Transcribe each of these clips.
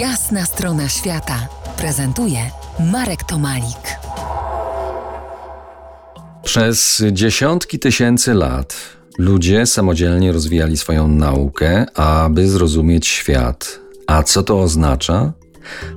Jasna strona świata prezentuje Marek Tomalik. Przez dziesiątki tysięcy lat ludzie samodzielnie rozwijali swoją naukę, aby zrozumieć świat. A co to oznacza?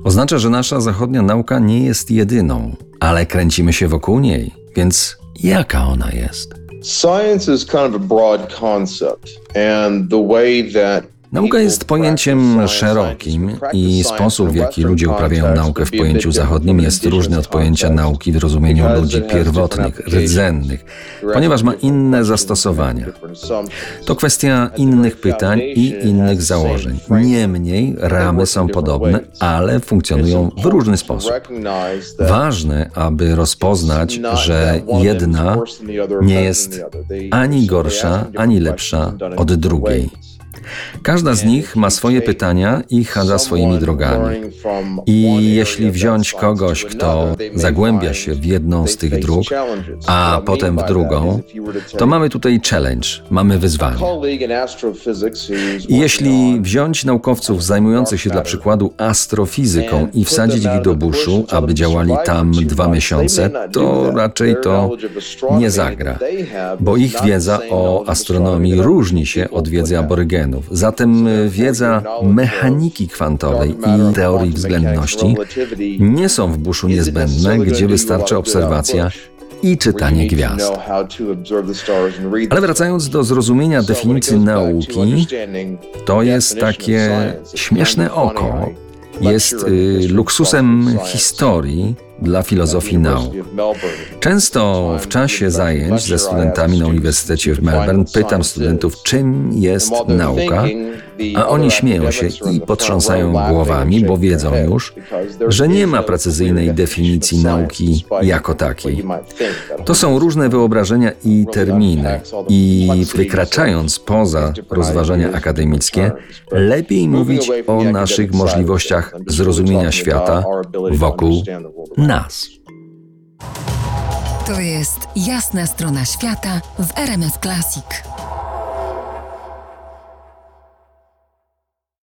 Oznacza, że nasza zachodnia nauka nie jest jedyną, ale kręcimy się wokół niej. Więc jaka ona jest? Science is kind of a broad concept, and the way that Nauka jest pojęciem szerokim i sposób, w jaki ludzie uprawiają naukę w pojęciu zachodnim, jest różny od pojęcia nauki w rozumieniu ludzi pierwotnych, rdzennych, ponieważ ma inne zastosowania. To kwestia innych pytań i innych założeń. Niemniej ramy są podobne, ale funkcjonują w różny sposób. Ważne, aby rozpoznać, że jedna nie jest ani gorsza, ani lepsza od drugiej. Każda z nich ma swoje pytania i chadza swoimi drogami. I jeśli wziąć kogoś, kto zagłębia się w jedną z tych dróg, a potem w drugą, to mamy tutaj challenge, mamy wyzwanie. I jeśli wziąć naukowców zajmujących się dla przykładu astrofizyką i wsadzić ich do buszu, aby działali tam dwa miesiące, to raczej to nie zagra, bo ich wiedza o astronomii różni się od wiedzy aborygenów. Zatem wiedza mechaniki kwantowej i teorii względności nie są w buszu niezbędne, gdzie wystarcza obserwacja i czytanie gwiazd. Ale wracając do zrozumienia definicji nauki, to jest takie śmieszne oko, jest y, luksusem historii dla filozofii nauk. Często w czasie zajęć ze studentami na Uniwersytecie w Melbourne pytam studentów, czym jest nauka, a oni śmieją się i potrząsają głowami, bo wiedzą już, że nie ma precyzyjnej definicji nauki jako takiej. To są różne wyobrażenia i terminy, i wykraczając poza rozważania akademickie, lepiej mówić o naszych możliwościach zrozumienia świata wokół nas. To jest jasna strona świata w RMS Classic.